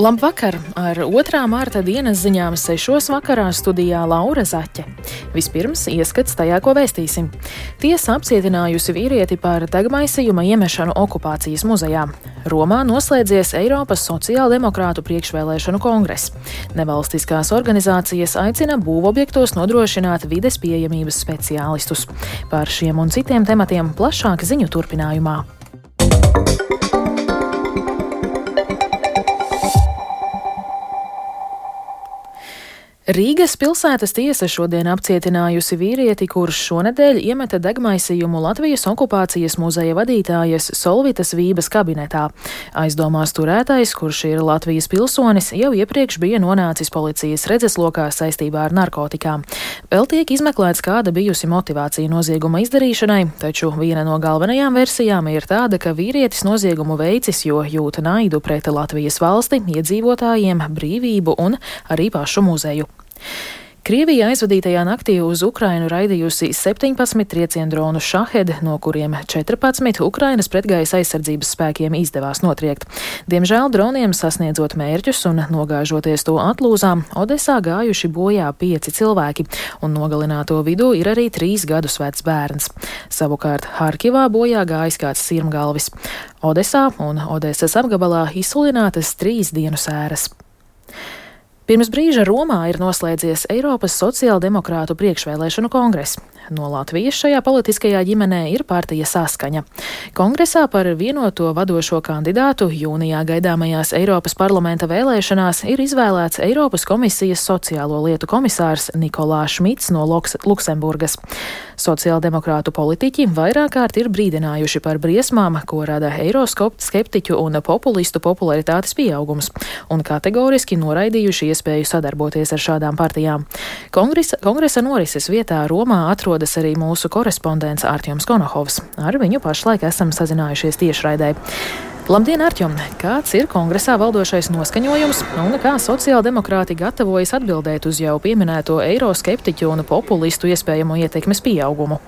Labvakar! Ar 2. mārta dienas ziņām 6. vakarā studijā Laura Zaķe. Vispirms ieskats tajā, ko vēstīsim. Tiesa apcietinājusi vīrieti par degmaisījuma iemešanu okupācijas muzejā. Romā noslēdzies Eiropas sociāldemokrātu priekšvēlēšanu kongress. Nevalstiskās organizācijas aicina būvobjektos nodrošināt vides pieejamības speciālistus. Par šiem un citiem tematiem plašāk ziņu turpinājumā. Rīgas pilsētas tiesa šodien apcietinājusi vīrieti, kurš šonadēļ iemeta degmaisījumu Latvijas okupācijas muzeja vadītājas Solvitas Vības kabinetā. Aizdomās turētais, kurš ir Latvijas pilsonis, jau iepriekš bija nonācis policijas redzeslokā saistībā ar narkotikām. Vēl tiek izmeklēts, kāda bijusi motivācija nozieguma izdarīšanai, taču viena no galvenajām versijām ir tāda, ka vīrietis noziegumu veicis, jo jūta naidu pret Latvijas valsti, iedzīvotājiem, brīvību un arī pašu muzeju. Krievija aizvadītajā naktī uz Ukrainu raidījusi 17 triecienu dronu šahed, no kuriem 14 Ukrainas pretgaisa aizsardzības spēkiem izdevās notriekt. Diemžēl droniem sasniedzot mērķus un nogāžoties to atlūzām, Odesā gājuši bojā pieci cilvēki, un nogalināto vidū ir arī trīs gadus vecs bērns. Savukārt Harkivā bojā gājis kāds sirmgalvis. Odesā un Odesas apgabalā izsulinātas trīs dienu sēras. Pirms brīža Romā ir noslēdzies Eiropas sociāldemokrātu priekšvēlēšanu kongress. No Latvijas šajā politiskajā ģimenē ir partija Saskaņa. Kongresā par vienoto vadošo kandidātu jūnijā gaidāmajās Eiropas parlamenta vēlēšanās ir izvēlēts Eiropas komisijas sociālo lietu komisārs Nikolā Šmits no Luks Luksemburgas. Sociāldemokrātu politiķi vairāk kārt ir brīdinājuši par briesmām, ko rada eiroskeptiķu un populistu popularitātes pieaugums, un kategoriski noraidījuši iespēju sadarboties ar šādām partijām. Kongresa, kongresa norises vietā Romā atrodas arī mūsu korespondents Ārķums Konohovs. Ar viņu pašlaik esam sazinājušies tiešraidē. Labdien, Arčum! Kāds ir kongresā valdošais noskaņojums un kā sociāldemokrāti gatavojas atbildēt uz jau pieminēto eiroskeptiķu un populistu iespējamo ietekmes pieaugumu?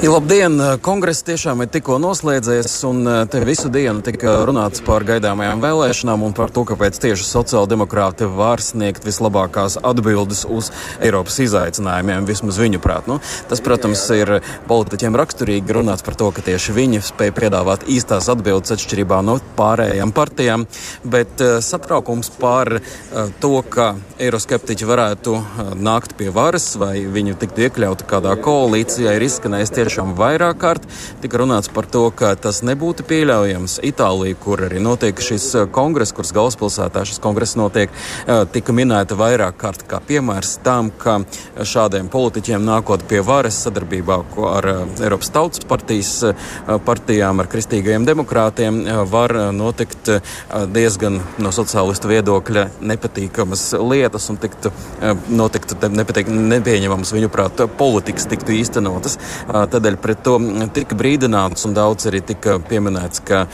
Ja, labdien! Kongress tiešām ir tikko noslēdzies, un te visu dienu tika runāts par gaidāmajām vēlēšanām un par to, kāpēc tieši sociāldemokrāti var sniegt vislabākās atbildes uz Eiropas izaicinājumiem, vismaz viņu prāt. Nu, tas, protams, ir politiķiem raksturīgi runāts par to, ka tieši viņi spēj piedāvāt īstās atbildes atšķirībā no pārējām partijām, bet uh, satraukums par uh, to, ka eiroskeptiķi varētu uh, nākt pie varas vai viņu tiktu iekļauti kādā koalīcijā, ir izskanējis tieši tiešām vairāk kārt tika runāts par to, ka tas nebūtu pieļaujams. Itālija, kur arī notiek šis eh, kongress, kuras galvaspilsētā šis kongress notiek, eh, tika minēta vairāk kārt kā piemērs tam, ka šādiem politiķiem nākot pie varas sadarbībā ar eh, Eiropas Tautas partijas partijām, ar kristīgajiem demokrātiem, var notikt diezgan no sociālistu viedokļa nepatīkamas lietas un tiktu notiktu nepatīk, nepieņemamas viņu prāt politikas tiktu īstenotas. Tad Tādēļ pret to tika brīdināts un daudz arī tika pieminēts, ka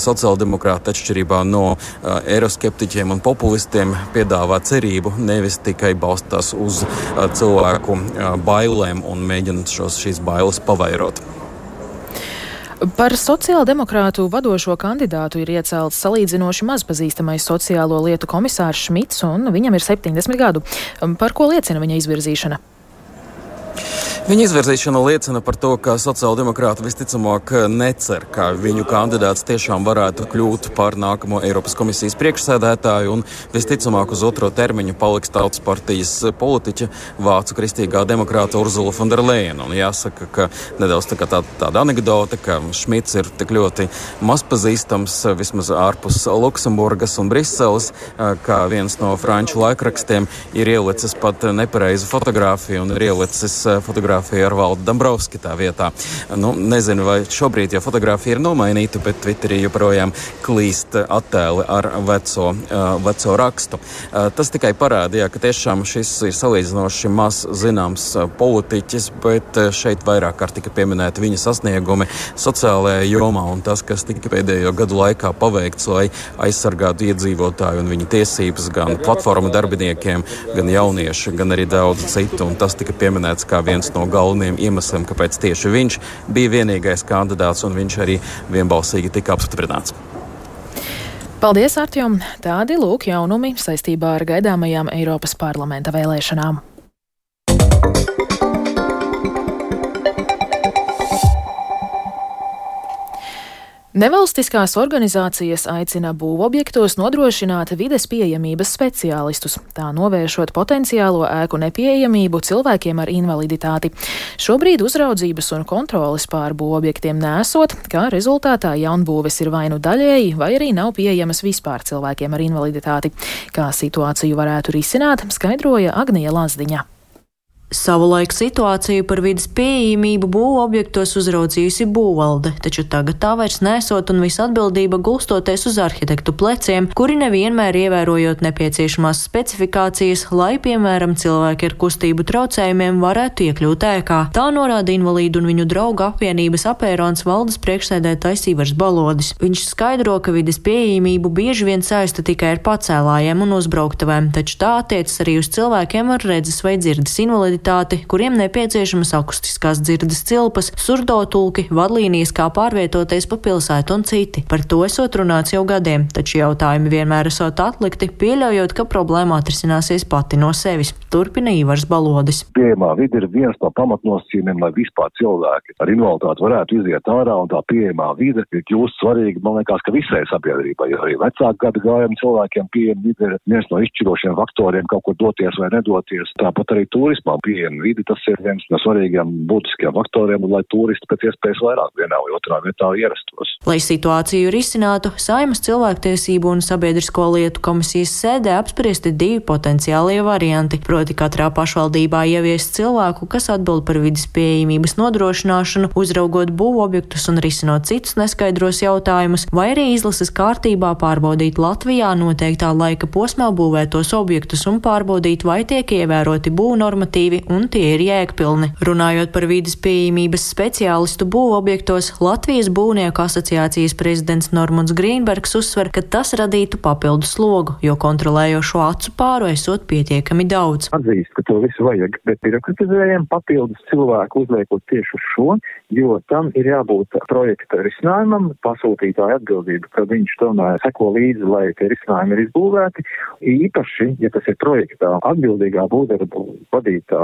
sociāldemokrāti atšķirībā no eiroskeptiķiem un populistiem piedāvā cerību, nevis tikai balstās uz cilvēku bailēm un mēģina šos, šīs bailes pavairot. Par sociāldemokrātu vadošo kandidātu ir iecelts salīdzinoši maz pazīstamais sociālo lietu komisārs Šmits, un viņam ir 70 gadu. Par ko liecina viņa izvirzīšana? Viņa izvirzīšana liecina par to, ka sociāldemokrāti visticamāk necer, ka viņu kandidāts tiešām varētu kļūt par nākamo Eiropas komisijas priekšsēdētāju, un visticamāk uz otro termiņu paliks tautas partijas politiķa Vācu kristīgā demokrāta Urzula Fonderleina. Jāsaka, ka nedaudz tā tā, tāda anekdote, ka Šmits ir tik ļoti mazpazīstams vismaz ārpus Luksemburgas un Briseles, ka viens no franču laikrakstiem ir ielicis pat nepareizu fotografiju un ir ielicis fotografiju fotografiju ar Valdu Dombrovski tā vietā. Nu, nezinu, vai šobrīd jau fotografija ir nomainīta, bet Twitterī joprojām klīst attēli ar veco, uh, veco rakstu. Uh, tas tikai parādīja, ka tiešām šis ir salīdzinoši maz zināms politiķis, bet šeit vairāk kārt tika pieminēti viņa sasniegumi sociālajā jomā un tas, kas tika pēdējo gadu laikā paveikts, lai aizsargātu iedzīvotāju un viņa tiesības gan platformu darbiniekiem, gan jaunieši, gan arī daudz citu. Un tas tika pieminēts kā viens no no galvenajiem iemesliem, kāpēc tieši viņš bija vienīgais kandidāts un viņš arī vienbalsīgi tika apstiprināts. Paldies, Artjom! Tādi lūk jaunumi saistībā ar gaidāmajām Eiropas parlamenta vēlēšanām. Nevalstiskās organizācijas aicina būvobjektos nodrošināt vides pieejamības speciālistus, tā novēršot potenciālo ēku nepieejamību cilvēkiem ar invaliditāti. Šobrīd uzraudzības un kontrolas pār būvobjektiem nesot, kā rezultātā jaunbūves ir vai nu daļēji, vai arī nav pieejamas vispār cilvēkiem ar invaliditāti. Kā situāciju varētu risināt, skaidroja Agnija Lazdiņa. Savulaik situāciju par vidas pieejamību būvu objektos uzraudzījusi būvvalde, taču tagad tā vairs nesot un visa atbildība gulstoties uz arhitektu pleciem, kuri nevienmēr ievērojot nepieciešamās specifikācijas, lai, piemēram, cilvēki ar kustību traucējumiem varētu iekļūt ēkā. Tā norāda invalīdu un viņu draugu apvienības apērons valdes priekšsēdētājs Ivars Balodis. Viņš skaidro, ka vidas pieejamību bieži vien saista tikai ar pacēlājiem un uzbrauktavēm, taču tā attiecas arī uz cilvēkiem ar redzes vai dzirdes invaliditāti invaliditāti, kuriem nepieciešamas akustiskās dzirdes cilpas, surdotulki, vadlīnijas, kā pārvietoties pa pilsētu un citi. Par to esot runāts jau gadiem, taču jautājumi vienmēr esot atlikti, pieļaujot, ka problēma atrisināsies pati no sevis. Turpina Ivars Balodis. Pieejamā vide ir viens no pamatnosacījumiem, lai vispār cilvēki ar invaliditāti varētu iziet ārā, un tā pieejamā vide ir kļūst svarīga, man liekas, ka visai sabiedrībai, jo arī vecāku gadu gājumu cilvēkiem pieejama vide ir viens no izšķirošiem faktoriem kaut kur doties vai nedoties. Tāpat arī turismā pieejama vidi, tas ir viens no svarīgiem būtiskiem faktoriem, lai turisti pēc iespējas vairāk vienā vai otrā vietā ierastos. Lai situāciju risinātu, Saimas cilvēktiesību un sabiedrisko lietu komisijas sēdē apspriesti divi potenciālie varianti, proti katrā pašvaldībā ieviest cilvēku, kas atbild par vidas pieejamības nodrošināšanu, uzraugot būvobjektus un risinot citus neskaidros jautājumus, vai arī izlases kārtībā pārbaudīt Latvijā noteiktā laika posmā būvētos objektus un pārbaudīt, vai tiek ievēroti būvnormatīvi un tie ir jēgpilni. Runājot par vīdes pieejamības speciālistu būvobjektos, Latvijas būvnieku asociācijas prezidents Normons Grīnbergs uzsver, ka tas radītu papildu slogu, jo kontrolējošo acu pāru esot pietiekami daudz. Atzīst, ka to visu vajag, bet birokratizējam papildus cilvēku uzliekot tieši uz šo, jo tam ir jābūt projekta risinājumam, pasūtītāja atbildība, ka viņš tomēr seko līdzi, lai tie risinājumi ir izbūvēti. Īpaši, ja tas ir projektā, atbildīgā būvdarbu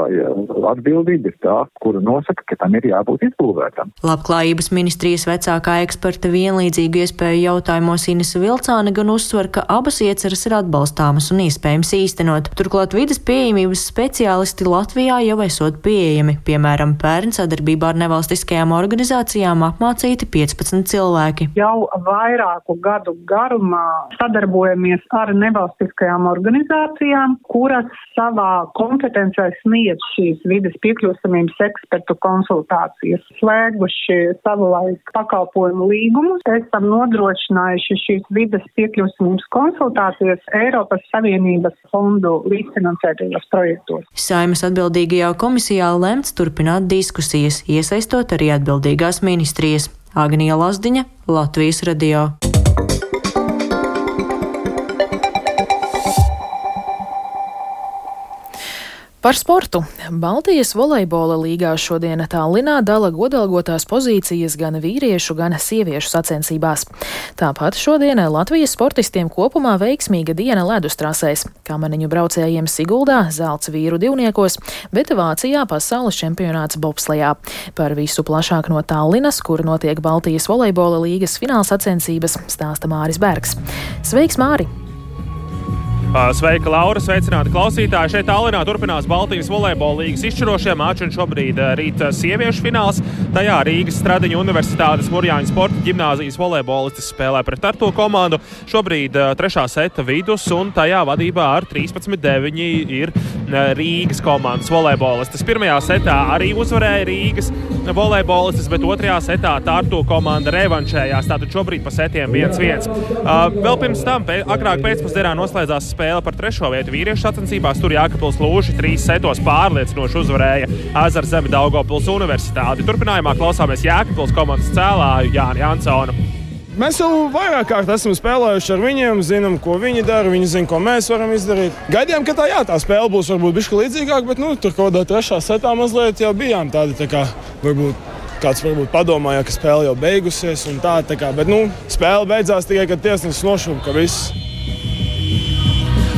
vadītāja atbildība ir tā, kura nosaka, ka tam ir jābūt izbūvētam. Labklājības ministrijas vecākā eksperta vienlīdzīgu iespēju jautājumos Inese Vilcāne gan uzsver, ka abas ieceras ir atbalstāmas un iespējams īstenot. Turklāt vidas pieejamības speciālisti Latvijā jau esot pieejami, piemēram, pērn sadarbībā ar nevalstiskajām organizācijām apmācīti 15 cilvēki. Jau vairāku gadu garumā sadarbojamies ar nevalstiskajām organizācijām, kuras savā kompetencē sniedz šīs vides piekļūstamības ekspertu konsultācijas. Slēguši savulaik pakalpojumu līgumus, esam nodrošinājuši šīs vides piekļūstamības konsultācijas Eiropas Savienības fondu līdzfinansētajos projektos. Saimas atbildīgajā komisijā lemts turpināt diskusijas, iesaistot arī atbildīgās ministrijas. Agnija Lazdiņa, Latvijas radio. Par sportu. Baltijas volejbola līgā šodien Tallinā dala godalgotās pozīcijas gan vīriešu, gan sieviešu sacensībās. Tāpat šodien Latvijas sportistiem kopumā veiksmīga diena ledustrasēs. Kamaniņu braucējiem Siguldā zelts vīru divniekos, bet Vācijā pasaules čempionāts bobslejā. Par visu plašāk no Tallinas, kur notiek Baltijas volejbola līgas fināla sacensības, stāsta Māris Bergs. Sveiks, Māri! Sveika, Laura! Sveicināti klausītāji! Šeit Tallinā turpinās Baltijas volejbola līgas izšķirošie mači, un šobrīd rīt sieviešu fināls. Tajā Rīgas Stradiņu Universitātes Mūrjāņu sporta ģimnāzijas volejbolistis spēlē pret Tartu komandu. Šobrīd trešā seta vidus, un tajā vadībā ar 13-9 ir Rīgas komandas volejbolistis. Pirmajā setā arī uzvarēja Rīgas volejbolistis, bet otrajā setā Tartu komanda revanšējās. Tātad šobrīd pa setiem 1-1. Vēl pirms tam, agrāk pēcpusdienā noslēdzās spēle par trešo vietu vīriešu sacensībās. Tur Jākapils Lūši trīs setos pārliecinoši uzvarēja Azar Zemi Daugopils Universitāti. Turpinājumā klausāmies Jākapils komandas cēlāju Jāni Jansonu. Mēs jau vairāk kārt esam spēlējuši ar viņiem, zinām, ko viņi dara, viņi zina, ko mēs varam izdarīt. Gaidījām, ka tā, jā, tā spēle būs varbūt bišķi līdzīgāka, bet nu, tur kaut kādā trešā setā mazliet jau bijām tādi tā kā varbūt Kāds varbūt padomāja, ka spēle jau beigusies un tā, tā kā, bet nu, spēle beidzās tikai, kad tiesnesis nošuva, ka viss.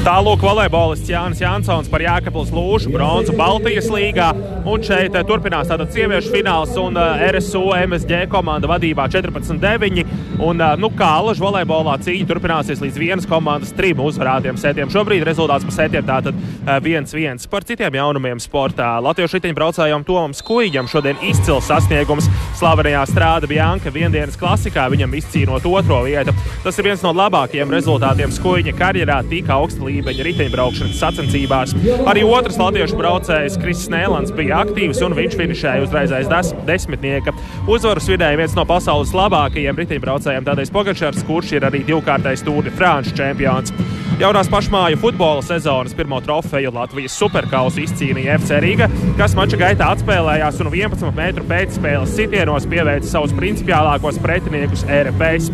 Tālāk volejbolists Jānis Jansons par Jēkablas lūšu bronzu Baltijas līgā. Un šeit eh, turpinās tātad sieviešu fināls un eh, RSU MSG komanda vadībā 14-9. Un, eh, nu, kā alažu volejbolā cīņa turpināsies līdz vienas komandas trim uzvarētiem setiem. Šobrīd rezultāts par setiem tātad 1-1. Par citiem jaunumiem sportā Latviešu riteņbraucējiem Tomam Skuiģam šodien izcils sasniegums slavenajā strāda Bjanka viendienas klasikā, viņam izcīnot otro vietu. Tas ir viens no labākajiem rezultātiem Skuiģa karjerā tik augsta līmeņa riteņbraukšanas sacensībās. Arī otrs latviešu braucējs Kris Nēlans bija aktīvs un viņš finišēja uzreiz aiz des desmitnieka. Uzvaru svidēja viens no pasaules labākajiem riteņbraucējiem Tādējs Pogačars, kurš ir arī divkārtais Tour de France čempions. Jaunās pašmāju futbola sezonas pirmo trofeju Latvijas superkausu izcīnīja FC Riga, kas mača gaitā atspēlējās un 11 metru pēcspēles sitienos pieveica savus principiālākos pretiniekus RFS.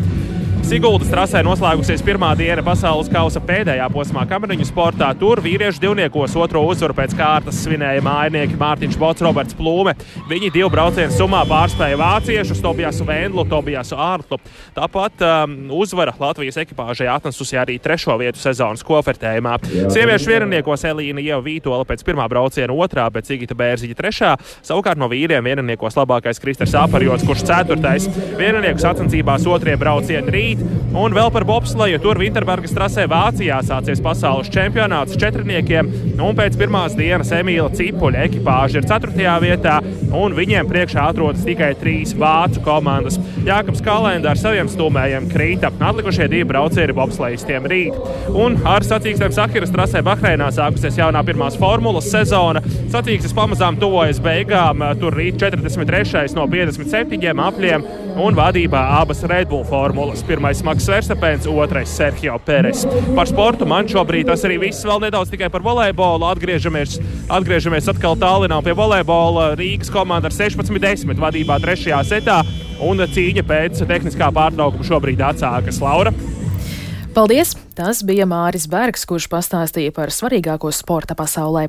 Siguldas trasē noslēgusies pirmā diena pasaules kausa pēdējā posmā kameriņu sportā. Tur vīriešu divniekos otro uzvaru pēc kārtas svinēja mājnieki Mārtiņš Bots, Roberts Plūme. Viņi divu braucienu summā pārspēja vāciešus Tobijasu Vendlu, Tobijasu Ārtlu. Tāpat um, uzvara Latvijas ekipāžai atnesusi arī trešo vietu sezonas kofertējumā. Sieviešu vienniekos Elīna Ieva Vītola pēc pirmā brauciena otrā, bet Cigita Bērziņa trešā. Savukārt no vīriem vienniekos labākais Kristers Aparjots, kurš ceturtais. Viennieku sacensībās otrie braucieni rīt rīt. Un vēl par bobsleju. Tur Vinterbergas trasē Vācijā sācies pasaules čempionāts četrniekiem. Un pēc pirmās dienas Emīla Cipuļa ekipāža ir 4. vietā, un viņiem priekšā atrodas tikai trīs vācu komandas. Jākams Kalenda ar saviem stūmējiem krīta. Atlikušie divi braucieri bobslejistiem rīt. Un ar sacīkstiem Sahiras trasē Bahreinā sākusies jaunā pirmās formulas sezona. Sacīkstes pamazām tuvojas beigām. Tur rīt 43. no 57 apļiem un vadībā abas Red Bull formulas. Pirmais Maks Verstapēns, otrais Sergio Pēres. Par sportu man šobrīd tas arī viss vēl nedaudz tikai par volejbolu. Atgriežamies, atgriežamies atkal tālinā pie volejbola. Rīgas komanda ar 16-10 vadībā trešajā setā un cīņa pēc tehniskā pārtraukuma šobrīd atsākas Laura. Paldies! Tas bija Māris Bergs, kurš pastāstīja par svarīgāko sporta pasaulē.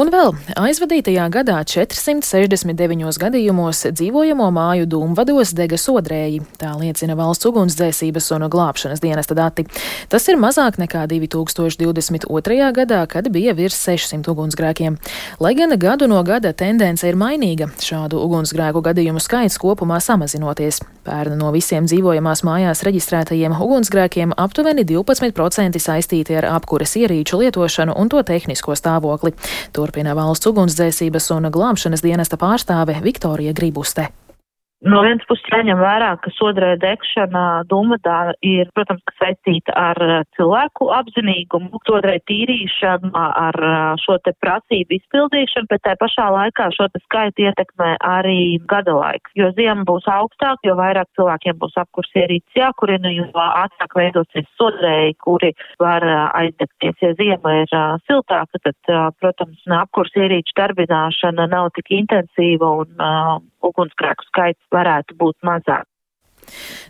Un vēl aizvadītajā gadā 469 gadījumos dzīvojamo māju dūmvados dega sodrēji. Tā liecina valsts ugunsdzēsības un glābšanas dienesta dati. Tas ir mazāk nekā 2022. gadā, kad bija virs 600 ugunsgrēkiem. Lai gan gadu no gada tendence ir mainīga, šādu ugunsgrēku gadījumu skaits kopumā samazinoties. Pērn no visiem dzīvojamās mājās reģistrētajiem ugunsgrēkiem aptuveni 12% saistīti ar apkures ierīču lietošanu un to tehnisko stāvokli. Tur turpina valsts ugunsdzēsības un glābšanas dienesta pārstāve Viktorija Gribuste. No vienas puses jāņem vērā, ka sodrē degšana dūmadā ir, protams, saistīta ar uh, cilvēku apzinīgumu, sodrē tīrīšanu, ar uh, šo te prasību izpildīšanu, bet tā pašā laikā šo te skaitu ietekmē arī gada laiks. Jo ziema būs augstāk, jo vairāk cilvēkiem būs apkurs ierīces jākurina, jo ātrāk veidosies sodrēji, kuri var uh, aizdegties. Ja ziema ir siltāka, tad, protams, apkurs ierīču darbināšana nav tik intensīva un ugunsgrēku skaits varētu būt mazāk.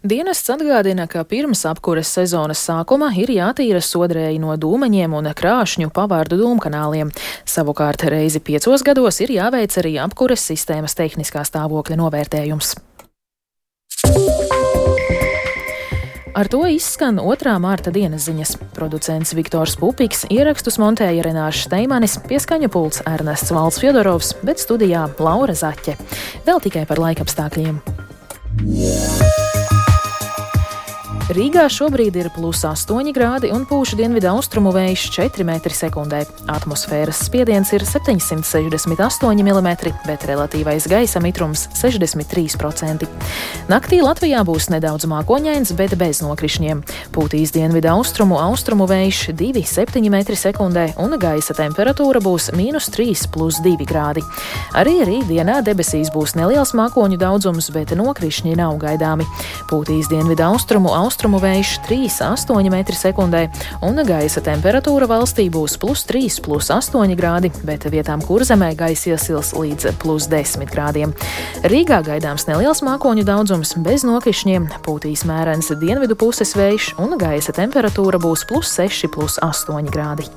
Dienests atgādina, ka pirms apkures sezonas sākuma ir jātīra sodrēji no dūmeņiem un krāšņu pavārdu dūmkanāliem. Savukārt reizi piecos gados ir jāveic arī apkures sistēmas tehniskā stāvokļa novērtējums. Ar to izskan 2. mārta dienas ziņas. Producents Viktors Pupiks, ierakstus montēja Renāšs Steimanis, pieskaņa pults Ernests Valds Fjodorovs, bet studijā Laura Zaķe. Vēl tikai par laikapstākļiem. Rīgā šobrīd ir plus 8 grādi un pūš dienvidu austrumu vējš 4 m2. Atmosfēras spiediens ir 768 mm, bet relatīvais gaisa mitrums - 63%. Naktī Latvijā būs nedaudz mākoņains, bet bez nokrišņiem. Pūtīs dienvidu austrumu austrumu vējš 2,7 m2 un gaisa temperatūra būs mīnus 3,2 grādi. Arī rītdienā debesīs būs neliels mākoņu daudzums, bet nokrišņi nav gaidāmi. Pūtīs dienvidu austrumu austrumu austrumu vējš 3,8 m2, un gaisa temperatūra valstī būs plus 3, plus 8 grādi, bet vietām kurzemē gaisa iesils līdz plus 10 grādiem. Rīgā gaidāms neliels mākoņu daudzums bez nokrišņiem, pūtīs mērens dienvidu puses vējš, un gaisa temperatūra būs plus 6, plus 8 grādi.